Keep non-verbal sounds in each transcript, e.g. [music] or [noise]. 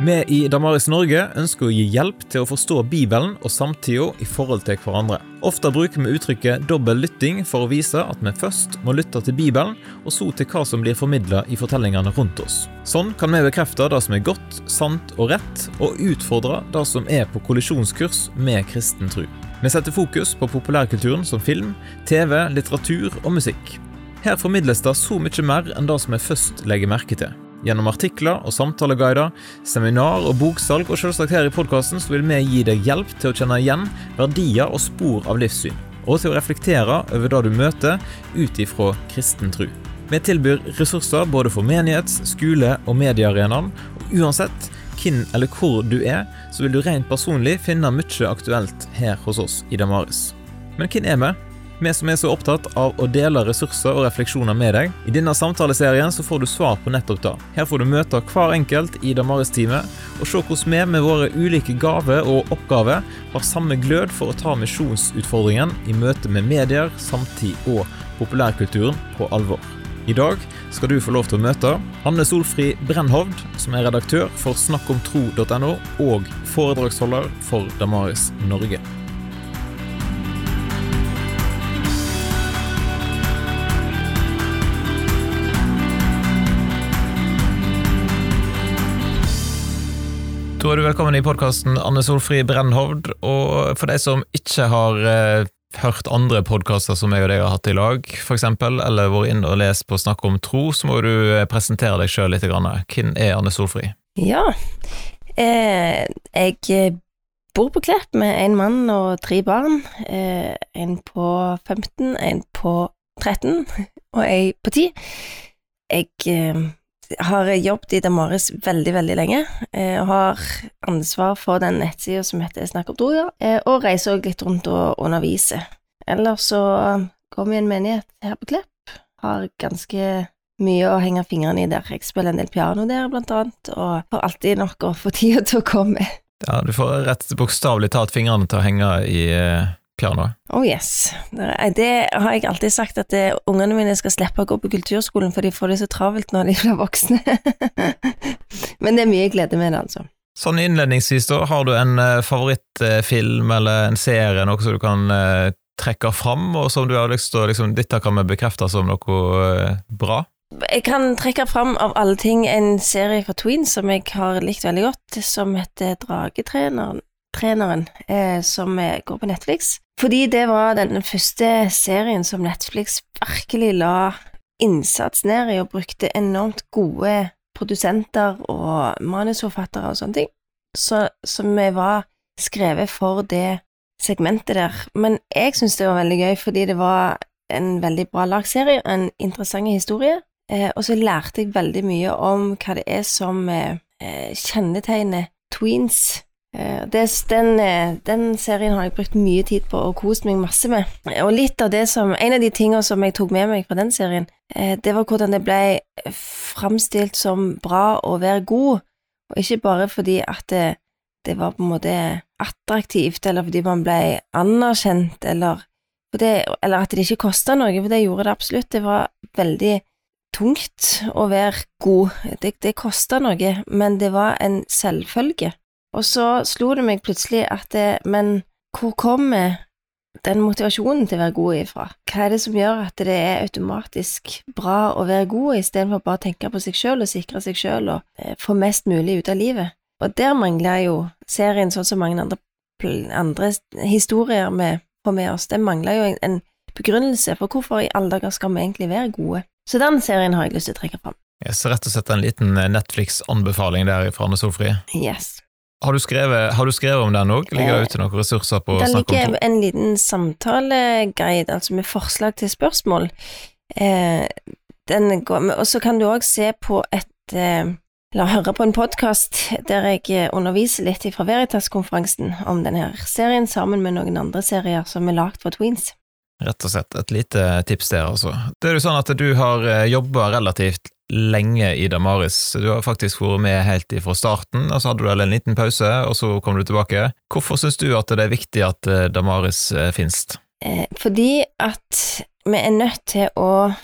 Vi i Damaris Norge ønsker å gi hjelp til å forstå Bibelen og samtida i forhold til hverandre. Ofte bruker vi uttrykket dobbel lytting for å vise at vi først må lytte til Bibelen, og så til hva som blir formidla i fortellingene rundt oss. Sånn kan vi bekrefte det som er godt, sant og rett, og utfordre det som er på kollisjonskurs med kristen tro. Vi setter fokus på populærkulturen som film, TV, litteratur og musikk. Her formidles det så mye mer enn det som vi først legger merke til. Gjennom artikler og samtaleguider, seminar og boksalg, og selvsagt her i podkasten vil vi gi deg hjelp til å kjenne igjen verdier og spor av livssyn, og til å reflektere over det du møter ut ifra kristen tro. Vi tilbyr ressurser både for menighets-, skole- og mediearenaen, og uansett hvem eller hvor du er, så vil du rent personlig finne mye aktuelt her hos oss i Damaris. Men hvem er vi? Vi som er så opptatt av å dele ressurser og refleksjoner med deg. I denne samtaleserien så får du svar på nettopp det. Her får du møte hver enkelt i Damaris-teamet, og se hvordan vi med våre ulike gaver og oppgaver har samme glød for å ta misjonsutfordringen i møte med medier, samtid og populærkulturen på alvor. I dag skal du få lov til å møte Hanne Solfri Brennhovd, som er redaktør for snakkomtro.no og foredragsholder for Damaris Norge. Da er du velkommen i podkasten Anne Solfri Brennhovd. Og for de som ikke har eh, hørt andre podkaster som jeg og deg har hatt i lag, f.eks., eller vært inn og lest på Snakk om tro, så må du eh, presentere deg sjøl litt. Hvem er Anne Solfri? Ja, eh, jeg bor på Klepp med en mann og tre barn. Eh, en på 15, en på 13 [laughs] og ei på 10. Jeg eh, har jobbet i Damaris veldig, veldig lenge, eh, og har ansvar for den nettsida som heter Snakk om droger, eh, og reiser også litt rundt og underviser. Ellers så går vi i en menighet her på Klepp, har ganske mye å henge fingrene i der. Jeg spiller en del piano der, blant annet, og har alltid nok å få [laughs] tida til å komme. Ja, du får rett bokstavelig talt fingrene til å henge i eh, pianoet. Oh yes. Det har jeg alltid sagt, at det, ungene mine skal slippe å gå på kulturskolen, for de får det så travelt når de [laughs] blir voksne. Men det er mye glede med det, altså. Sånn innledningsvis, da, har du en uh, favorittfilm eller en serie, noe som du kan uh, trekke fram, og som du har lyst til å liksom, Dette kan vi bekrefte som noe bra? Jeg kan trekke fram av alle ting en serie fra Tween som jeg har likt veldig godt, som heter Dragetreneren treneren, eh, som går på Netflix. Fordi det var den første serien som Netflix virkelig la innsats ned i, og brukte enormt gode produsenter og manusforfattere og sånne ting, så, som var skrevet for det segmentet der. Men jeg syns det var veldig gøy, fordi det var en veldig bra lagserie, en interessant historie, eh, og så lærte jeg veldig mye om hva det er som eh, kjennetegner tweens. Eh, det, den, eh, den, serien har jeg brukt mye tid på og kost meg masse med. Og litt av det som, En av de tingene som jeg tok med meg fra den serien, eh, det var hvordan det ble framstilt som bra å være god, og ikke bare fordi at det, det var på en måte attraktivt, eller fordi man ble anerkjent, eller, det, eller at det ikke kosta noe, for det gjorde det absolutt. Det var veldig tungt å være god. Det, det kosta noe, men det var en selvfølge. Og så slo det meg plutselig at det, Men hvor kommer den motivasjonen til å være god ifra? Hva er det som gjør at det er automatisk bra å være god, istedenfor bare å tenke på seg sjøl og sikre seg sjøl og eh, få mest mulig ut av livet? Og der mangler jo serien, sånn som mange andre, andre historier vi får med oss, den mangler jo en, en begrunnelse for hvorfor i alle dager skal vi egentlig være gode. Så den serien har jeg lyst til å trekke fram. Yes, rett og slett en liten eh, Netflix-anbefaling der fra Anne Solfri. Yes. Har du skrevet, har du skrevet om den òg? Ligger det ute noen ressurser på Det ligger en liten samtaleguide, altså med forslag til spørsmål. Eh, og så kan du òg se på et eh, Eller høre på en podkast der jeg eh, underviser litt fra Veritas-konferansen om denne serien, sammen med noen andre serier som er lagd for Tweens. Rett og slett et lite tips der, altså. Det er jo sånn at du har eh, jobba relativt lenge i Damaris. Du har faktisk vært med helt fra starten, og så hadde du en liten pause, og så kom du tilbake. Hvorfor syns du at det er viktig at eh, Damaris eh, finnes? Eh, fordi at vi er nødt til å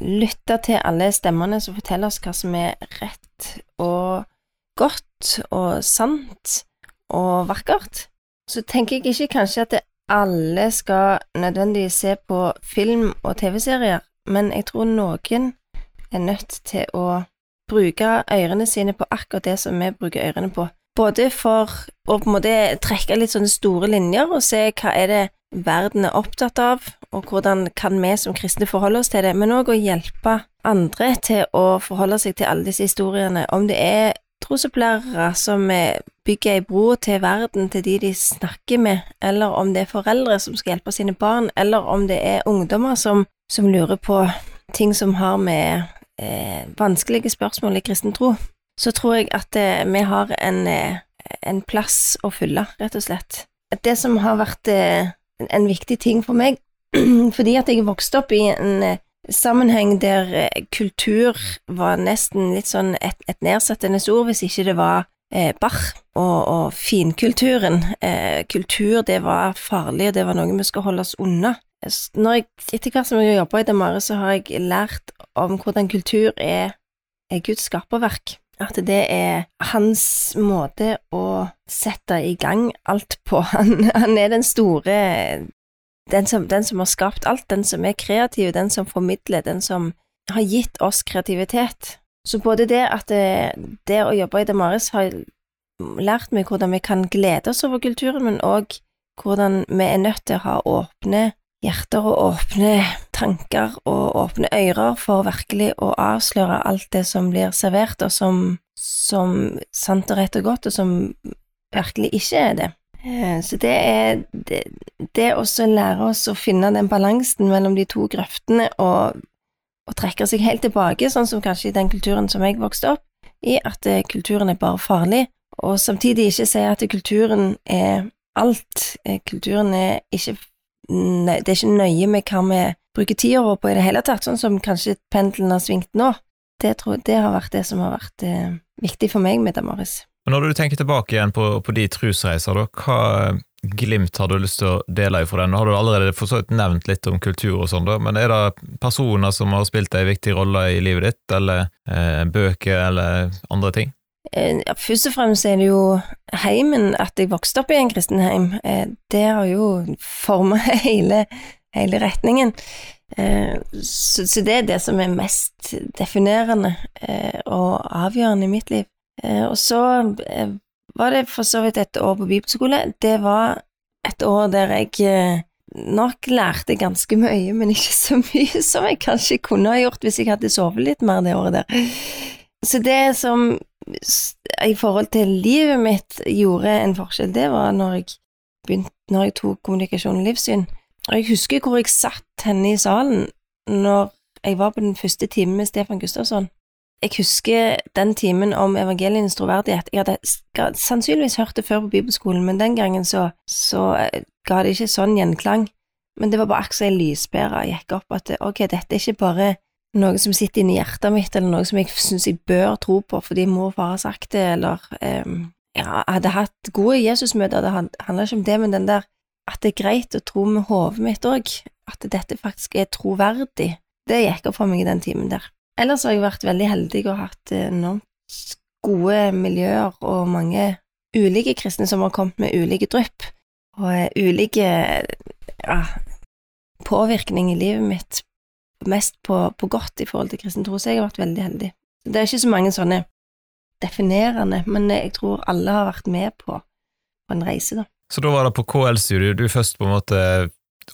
lytte til alle stemmene som forteller oss hva som er rett og godt og sant og vakkert. Så tenker jeg ikke kanskje at alle skal nødvendigvis se på film og TV-serier, men jeg tror noen er nødt til å bruke ørene sine på akkurat det som vi bruker ørene på. Både for å på en måte trekke litt sånne store linjer og se hva er det verden er opptatt av, og hvordan kan vi som kristne forholde oss til det, men òg å hjelpe andre til å forholde seg til alle disse historiene, om det er trosopplærere som bygger ei bro til verden til de de snakker med, eller om det er foreldre som skal hjelpe sine barn, eller om det er ungdommer som, som lurer på ting som har med eh, vanskelige spørsmål i kristen tro, så tror jeg at eh, vi har en, eh, en, plass å fylle, rett og slett. Det som har vært eh, en viktig ting for meg, [clears throat] fordi at jeg vokste opp i en eh, sammenheng der eh, kultur var nesten litt sånn et, et nedsettende ord, hvis ikke det var eh, bar og, og finkulturen. Eh, kultur, det var farlig, og det var noe vi skal holde oss unna. Når jeg, etter hvert som jeg jobber i Damare, så har jeg lært om hvordan kultur er, er Guds skaperverk. At det er hans måte å sette i gang alt på. [laughs] Han, han er den store den som, den som, har skapt alt, den som er kreativ, den som formidler, den som har gitt oss kreativitet. Så både det at det, det å jobbe i Damaris har lært meg hvordan vi kan glede oss over kulturen, men òg hvordan vi er nødt til å ha åpne hjerter og åpne tanker og åpne ører for virkelig å avsløre alt det som blir servert, og som, som sant og rett og godt, og som virkelig ikke er det. Eh, så det er det, det å lære oss å finne den balansen mellom de to grøftene og, og trekke seg helt tilbake, sånn som kanskje i den kulturen som jeg vokste opp i, at eh, kulturen er bare farlig, og samtidig ikke si at kulturen er alt. Eh, kulturen er ikke Det er ikke nøye med hva vi bruker tida vår på i det hele tatt, sånn som kanskje pendelen har svingt nå. Det, tror, det har vært det som har vært eh, viktig for meg med Damaris. Når du tenker tilbake igjen på, på de trusreiser, da, hva glimt har du lyst til å dele ifra den? Nå har du allerede nevnt litt om kultur og sånn, men er det personer som har spilt en viktig rolle i livet ditt, eller eh, bøker eller andre ting? Eh, ja, først og fremst er det jo heimen, at jeg vokste opp i en kristen heim. Eh, det har jo formet [laughs] hele, hele, retningen. Eh, så, det er det som er mest definerende og avgjørende i mitt liv. Og så var det for så vidt et år på bibelskole. Det var et år der jeg nok lærte ganske mye, men ikke så mye [laughs] som jeg kanskje kunne ha gjort hvis jeg hadde sovet litt mer det året der. Så det som i forhold til livet mitt gjorde en forskjell, det var når jeg begynte, når jeg tok kommunikasjon og livssyn. Og jeg husker hvor jeg satt henne i salen når jeg var på den første timen med Stefan Gustavsson. Jeg husker den timen om evangelienes troverdighet. Jeg hadde sannsynligvis hørt det før på bibelskolen, men den gangen så, så eh, ga det ikke sånn gjenklang. Men det var bare akkurat ei lyspære gikk opp, at ok, dette er ikke bare noe som sitter inni hjertet mitt, eller noe som jeg syns jeg bør tro på fordi mor og far har sagt det, eller um, ja, jeg hadde hatt gode Jesusmøter, det handler ikke om det, men den der at det er greit å tro med hodet mitt òg, at dette faktisk er troverdig, det gikk opp for meg i den timen der. Ellers har jeg vært veldig heldig og hatt enormt gode miljøer og mange ulike kristne som har kommet med ulike drypp, og eh, ulike ja, påvirkning i livet mitt, mest på, på, godt i forhold til kristen tro, så jeg har vært veldig heldig. Det er ikke så mange sånne definerende, men jeg tror alle har vært med på, på en reise, da. Så da var det på KL-studiet du først på en måte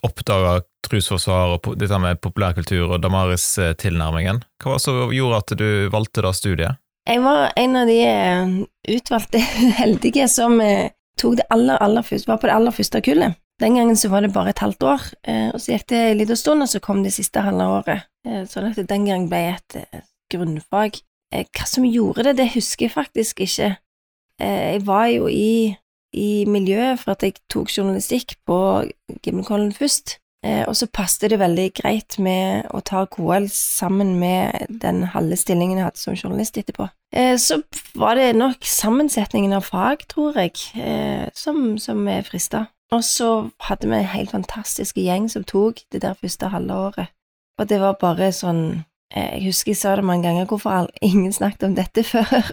oppdaga trosforsvar og dette med populærkultur og Damaris-tilnærmingen. Hva var det som gjorde at du valgte det studiet? Jeg var en av de eh, utvalgte [laughs] heldige som eh, tok det aller, aller første, var på det aller første kullet. Den gangen så var det bare et halvt år, eh, og så gikk det en liten stund, og så kom det siste halve året. Sånn at det den gang ble et grunnfag. Hva som gjorde det, det husker jeg faktisk ikke. Jeg var jo i i miljøet for at jeg tok journalistikk på Gimlekollen først. Eh, og så passet det veldig greit med å ta KL sammen med den halve stillingen jeg hadde som journalist etterpå. Eh, så var det nok sammensetningen av fag, tror jeg, eh, som, som frista. Og så hadde vi en helt fantastisk gjeng som tok det der første halve året. Og det var bare sånn Jeg husker jeg sa det mange ganger, hvorfor ingen snakket om dette [laughs] før?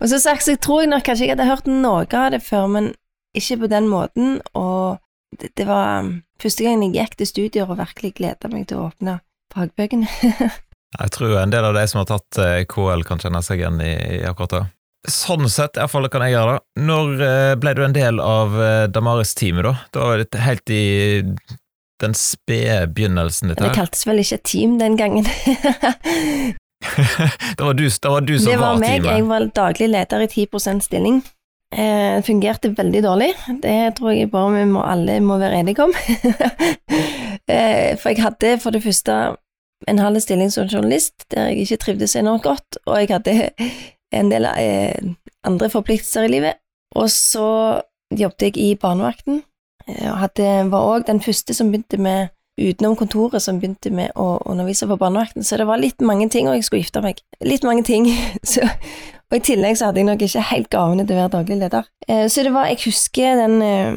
og så sagt, så tror jeg nok kanskje jeg hadde hørt noe av det før, men ikke på den måten, og det, det var um, første gang jeg gikk til studier og virkelig gleda meg til å åpne fagbøkene. [laughs] jeg tror en del av de som har tatt eh, KL, kan kjenne seg igjen i, i akkurat det. Sånn sett, iallfall kan jeg gjøre det. Når eh, ble du en del av eh, Damaris-teamet, da? Det var litt helt i den spede begynnelsen, dette her. Det kaltes vel ikke team den gangen. [laughs] det, var du, det var du som var teamet? Det var meg, jeg var daglig leder i 10% stilling. Eh, fungerte veldig dårlig, det tror jeg bare vi må, alle må være enige om. [laughs] eh, for jeg hadde for det første en halv stilling som journalist, der jeg ikke trivdes enormt godt, og jeg hadde en del eh, andre forpliktelser i livet. Og så jobbet jeg i barnevakten, eh, og hadde, var òg den første som begynte med utenom kontoret som begynte med å undervise på barnevakten, så det var litt mange ting, og jeg skulle gifte meg. Litt mange ting. [laughs] Så, og i tillegg så hadde jeg nok ikke helt gavene til å være daglig leder. Eh, så det var, jeg husker den eh,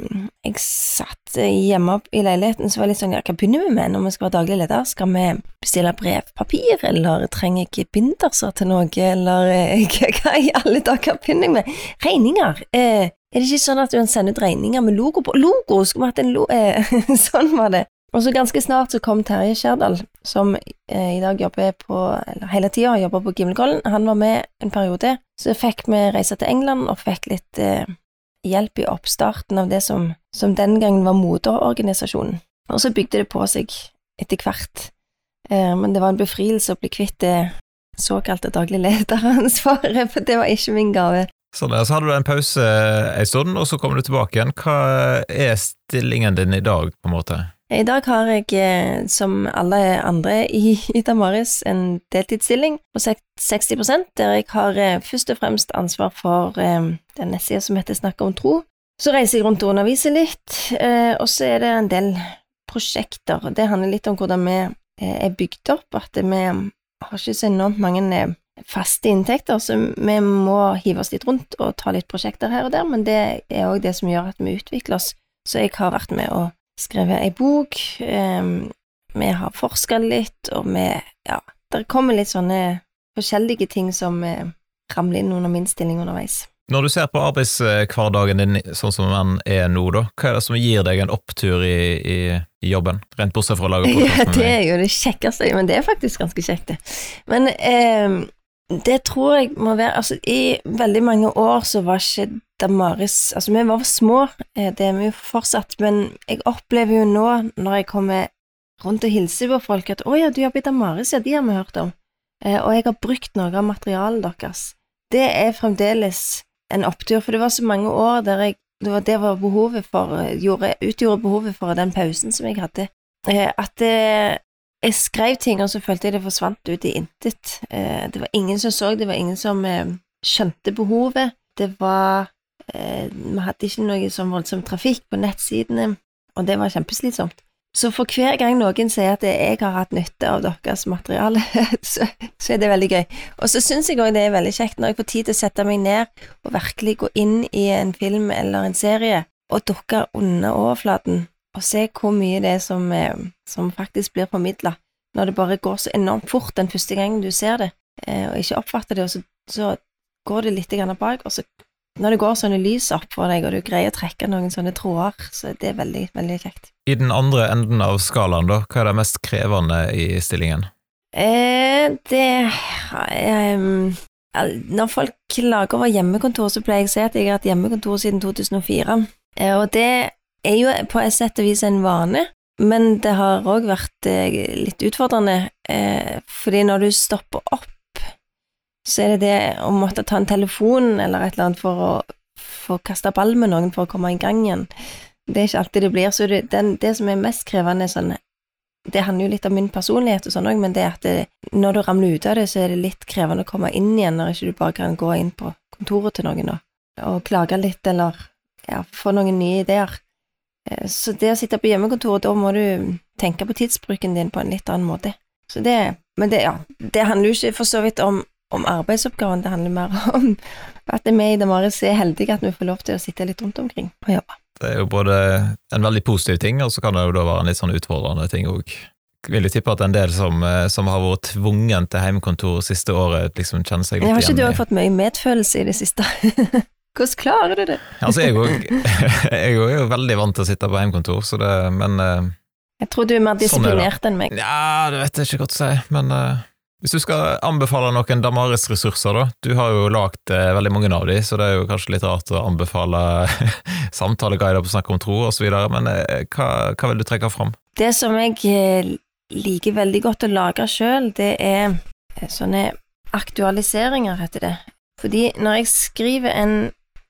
Jeg satt hjemme i leiligheten, så var det litt sånn, ja, hva begynner vi med når vi skal være daglig leder? Skal vi bestille brevpapir, eller trenger jeg binderser til noe, eller eh, [laughs] hva i alle dager begynner jeg med? Regninger. er det ikke sånn at du sender sende ut regninger med logo på? Logo! Skulle vi hatt en lo... [laughs] sånn var det. Og så ganske snart så kom Terje Skjerdal, som eh, i dag jobber på, eller hele tida jobber på Gimlekollen. Han var med en periode. Så fikk vi reise til England og fikk litt eh, hjelp i oppstarten av det som, som den gangen var moderorganisasjonen. Og så bygde det på seg etter hvert. Eh, men det var en befrielse å bli kvitt det såkalte daglig lederansvaret, for det var ikke min gave. Sånn, Så hadde du en pause en stund, og så kom du tilbake igjen. Hva er stillingen din i dag, på en måte? I dag har jeg, eh, som alle andre i, [laughs] Damaris, en deltidsstilling på 60 der jeg har eh, først og fremst ansvar for eh, den nettsida som heter Snakk om tro. Så reiser jeg rundt og underviser litt, og så er det en del prosjekter. Det handler litt om hvordan vi er bygd opp, at vi har ikke så enormt mange faste inntekter, så vi må hive oss litt rundt og ta litt prosjekter her og der, men det er òg det som gjør at vi utvikler oss. Så jeg har vært med å skrevet ei bok, um, vi har forska litt, og vi Ja, det kommer litt sånne forskjellige ting som uh, ramler inn under min stilling underveis. Når du ser på arbeidshverdagen din sånn som den er nå, da, hva er det som gir deg en opptur i, i, i jobben, rent bortsett fra å lage [laughs] podkast Ja, det er jo det kjekkeste, men det er faktisk ganske kjekt, det. Men um, det tror jeg må være Altså, i veldig mange år så var ikke Damaris Altså, vi var små, eh, det er vi jo fortsatt, men jeg opplever jo nå, når jeg kommer rundt og hilser på folk, at 'Å ja, du jobber i Damaris, ja, de har vi hørt om', eh, og jeg har brukt noe av materialet deres. Det er fremdeles en opptur, for det var så mange år der jeg det var, det var behovet for, gjorde, utgjorde behovet for den pausen som jeg hadde. Eh, at det, jeg skrev ting, og så følte jeg det forsvant ut i intet. Det var ingen som så, det var ingen som skjønte behovet. Det var vi hadde ikke noe sånn voldsom trafikk på nettsidene, og det var kjempeslitsomt. Så for hver gang noen sier at jeg har hatt nytte av deres materiale, [laughs] så, så er det veldig gøy. Og så syns jeg òg det er veldig kjekt når jeg får tid til å sette meg ned og virkelig gå inn i en film eller en serie og dukke under overflaten og se hvor mye det er som, eh, som faktisk blir formidla. Når det bare går så enormt fort den første gangen du ser det, eh, og ikke oppfatter det, og så, så går det litt bak, og så når det går sånne lys opp for deg, og du greier å trekke noen sånne tråder, så det er veldig, veldig kjekt. I den andre enden av skalaen, da, hva er det mest krevende i stillingen? Eh, det eh, Når folk klager over hjemmekontor, så pleier jeg å si at jeg har hatt hjemmekontor siden 2004. Eh, og det er jo på et sett og vis en vane, men det har òg vært eh, litt utfordrende, eh, fordi når du stopper opp så er det det å måtte ta en telefon eller et eller annet for å få kasta ball med noen for å komme i gang igjen. Det er ikke alltid det blir. Så det, den, det som er mest krevende, sånn Det handler jo litt om min personlighet og sånn òg, men det er at det, når du ramler ut av det, så er det litt krevende å komme inn igjen når ikke du bare kan gå inn på kontoret til noen og, og klage litt, eller ja, få noen nye ideer. Eh, så det å sitte på hjemmekontoret, da må du tenke på tidsbruken din på en litt annen måte. Så det, men det, ja, det handler jo ikke for så vidt om om arbeidsoppgaven, det handler mer [laughs] om at vi i Damaris er heldige at vi får lov til å sitte litt rundt omkring og jobbe. Det er jo både en veldig positiv ting, og så kan det jo da være en litt sånn utfordrende ting òg. vil jo tippe at en del som, eh, som har vært tvungen til hjemmekontor siste året, liksom kjenner seg litt igjen Jeg har ikke du òg fått mye medfølelse i det siste? [laughs] Hvordan klarer du det? Altså, jeg òg [laughs] er jo veldig vant til å sitte på hjemmekontor, så det Men eh, Jeg tror du er mer Sånn er disiplinert enn meg. ja, det vet jeg ikke godt å si. Men eh, hvis du skal anbefale noen Damaris-ressurser, da. Du har jo lagd eh, veldig mange av de, så det er jo kanskje litt rart å anbefale [laughs] samtaleguider på Snakk om tro osv., men eh, hva, hva vil du trekke fram? Det som jeg eh, liker veldig godt å lage sjøl, det er eh, sånne aktualiseringer, heter det. Fordi når jeg skriver en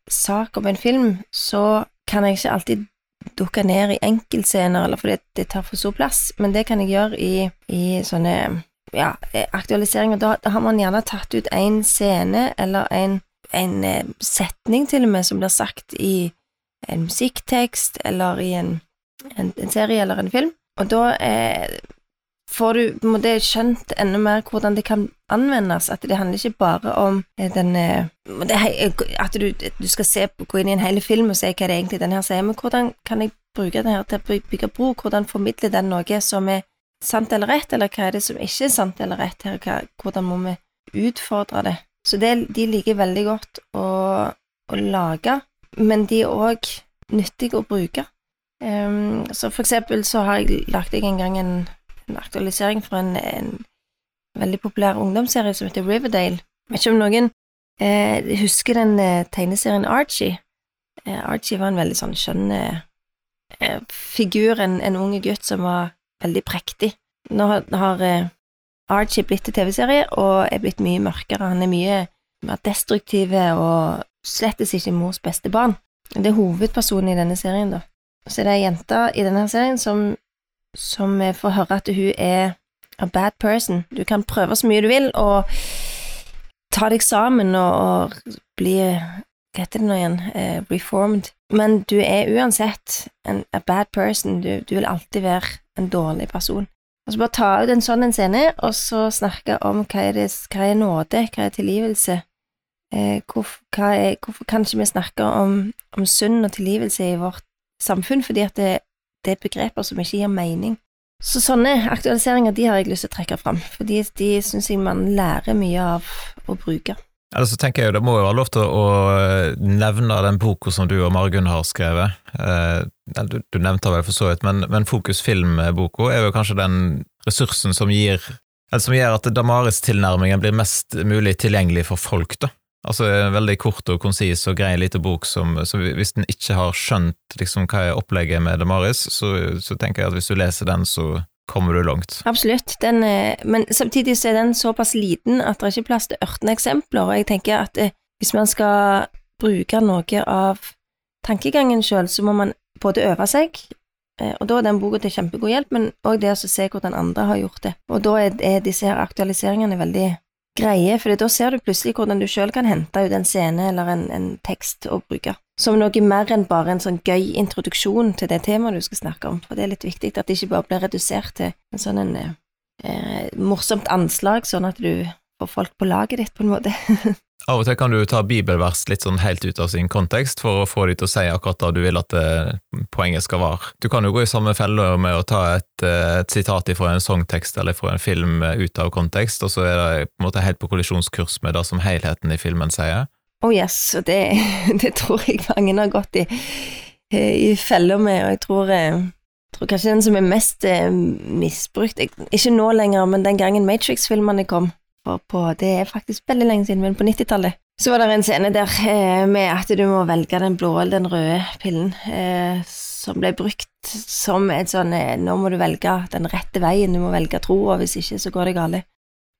sak om en film, så kan jeg ikke alltid dukke ned i enkeltscener, eller fordi det tar for stor plass, men det kan jeg gjøre i, i sånne ja, eh, aktualiseringer. Da, da har man gjerne tatt ut en scene, eller en, en eh, setning til og med, som blir sagt i en musikktekst, eller i en en, en serie eller en film, og da eh, får du på en måte skjønt enda mer hvordan det kan anvendes, at det handler ikke bare om eh, den At du, du skal se gå inn i en hel film og se hva det egentlig den her sier, men hvordan kan jeg bruke den her til å bygge bro, hvordan formidler den noe som er sant eller rett, eller hva er det som ikke er sant eller rett her, hva, hvordan må vi utfordre det? Så det, de liker veldig godt å, å lage, men de er òg nyttige å bruke. Um, så for eksempel så har jeg lagt jeg en gang en, en aktualisering for en, en veldig populær ungdomsserie som heter Riverdale. Jeg vet ikke om noen eh, husker den eh, tegneserien Archie. Eh, Archie var en veldig sånn skjønn eh, figur, en, en unge gutt som var veldig prektig. Nå har, eh, Archie blitt til TV-serie og er blitt mye mørkere. Han er mye mer destruktiv og slettes ikke mors beste barn. Det er hovedpersonen i denne serien, da. Så det er ei jente i denne serien som, som eh, får høre at hun er a bad person. Du kan prøve så mye du vil og ta deg sammen og, og bli Hva heter det nå igjen? Uh, reformed. Men du er uansett en, a bad person. Du, du vil alltid være en dårlig person. Og så bare ta ut en sånn en scene, og så snakke om hva er, det, hva er nåde, hva er tilgivelse. Eh, hvorfor, er, hvorfor kan ikke vi snakke om, om synd og tilgivelse i vårt samfunn, fordi at det, det er begreper som ikke gir mening. Så sånne aktualiseringer de har jeg lyst til å trekke fram, fordi de syns jeg man lærer mye av å bruke. Eller så tenker jeg jo det må jo være lov til å nevne den boka som du og Margunn har skrevet. Eh, du, nevnte vel for så vidt, men, men Fokus Film-boka er jo kanskje den ressursen som gir eller som gjør at Damaris-tilnærmingen blir mest mulig tilgjengelig for folk, da. Altså en veldig kort og konsis og grei liten bok som, hvis en ikke har skjønt liksom hva er opplegget med Damaris, så, så tenker jeg at hvis du leser den, så kommer du langt. Absolutt, den, eh, men samtidig så er den såpass liten at det er ikke plass til 18 eksempler, og jeg tenker at eh, hvis man skal bruke noe av tankegangen sjøl, så må man både øve seg, eh, og da er den boka til kjempegod hjelp, men òg det å se hvordan andre har gjort det. Og da er, disse her aktualiseringene veldig greie, for da ser du plutselig hvordan du sjøl kan hente ut en scene eller en, en tekst å bruke. Som noe mer enn bare en sånn gøy introduksjon til det temaet du skal snakke om, for det er litt viktig at det ikke bare blir redusert til en sånn en, eh, morsomt anslag, sånn at du får folk på laget ditt, på en måte. [laughs] Av og til kan du ta bibelvers litt sånn helt ut av sin kontekst for å få de til å si akkurat det du vil at eh, poenget skal være. Du kan jo gå i samme felle med å ta et, eh, et sitat fra en sangtekst eller fra en film eh, ut av kontekst, og så er det på en måte helt på kollisjonskurs med det som helheten i filmen sier. Oh yes, og det, [laughs] det tror jeg mange har gått i, i feller med, og jeg tror, jeg tror kanskje den som er mest misbrukt Ikke nå lenger, men den gangen Matrix-filmene kom, for på, det er faktisk veldig lenge siden, men på 90-tallet, så var det en scene der eh, med at du må velge den blå eller den røde pillen, eh, som ble brukt som et sånn eh, Nå må du velge den rette veien, du må velge tro, og hvis ikke, så går det galt.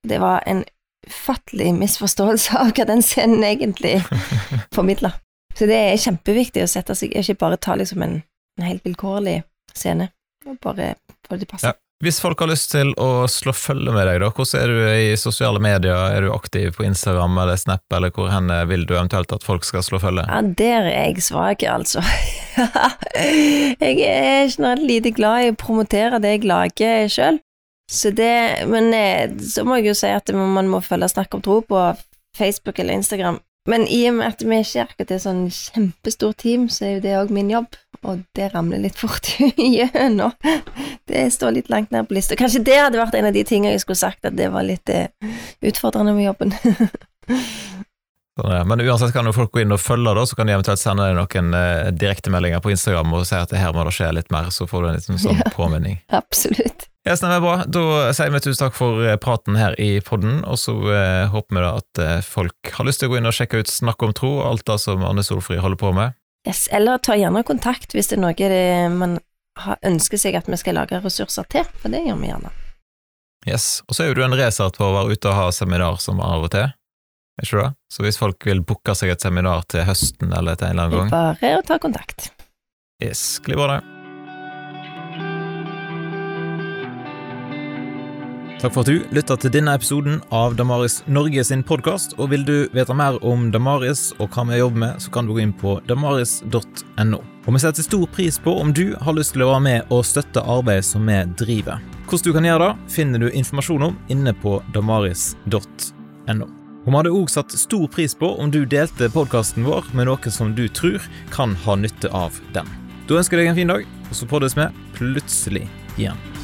Det var en ufattelig misforståelse av hva den scenen egentlig [laughs] formidla. Så det er kjempeviktig å sette seg, ikke bare ta liksom en, en helt vilkårlig scene, og bare få det til å passe. Ja. Hvis folk har lyst til å slå følge med deg, da, hvordan er du i sosiale medier? Er du aktiv på Instagram eller Snap, eller hvor hen vil du eventuelt at folk skal slå følge? Ja, der er jeg svak, altså. [laughs] jeg er generelt lite glad i å promotere det jeg lager sjøl. Så men eh, så må jeg jo si at man må følge Snakk om tro på Facebook eller Instagram. Men i og med at vi ikke er akkurat et sånn kjempestort team, så er jo det òg min jobb og det ramler litt fort [laughs] gjennom. Det står litt langt ned på lista. Kanskje det hadde vært en av de tingene jeg skulle sagt, at det var litt eh, utfordrende med jobben. [laughs] Sånn. Men uansett kan jo folk gå inn og følge, da, så kan de eventuelt sende deg noen eh, direktemeldinger på Instagram og si at her må det skje litt mer, så får du en liten sånn [laughs] Ja. påminning. Absolutt. Ja, er bra. Da sier vi tusen takk for eh, praten her i podden, og så eh, håper vi da at eh, folk har lyst til å gå inn og sjekke ut Snakk om tro og alt det som Anne Solfrid holder på med. Yes. Eller ta gjerne kontakt hvis det er noe det man ønsker seg at vi skal lage ressurser til, for det gjør vi gjerne. Yes. Og så er jo du en racer på å være ute og ha seminar som av og til, er ikke det? Så hvis folk vil booke seg et seminar til høsten eller til en eller annen gang, bare å ta kontakt. yes, gli bra det. Takk for at du lytta til denne episoden av Damaris Norge sin podkast. Og vil du vite mer om Damaris og hva vi jobber med, så kan du gå inn på damaris.no. Og vi setter stor pris på om du har lyst til å være med og støtte arbeidet som vi driver. Hvordan du kan gjøre det, finner du informasjon om inne på damaris.no. Vi hadde òg satt stor pris på om du delte podkasten vår med noen som du tror kan ha nytte av den. Da ønsker jeg deg en fin dag, og så poddes vi plutselig igjen.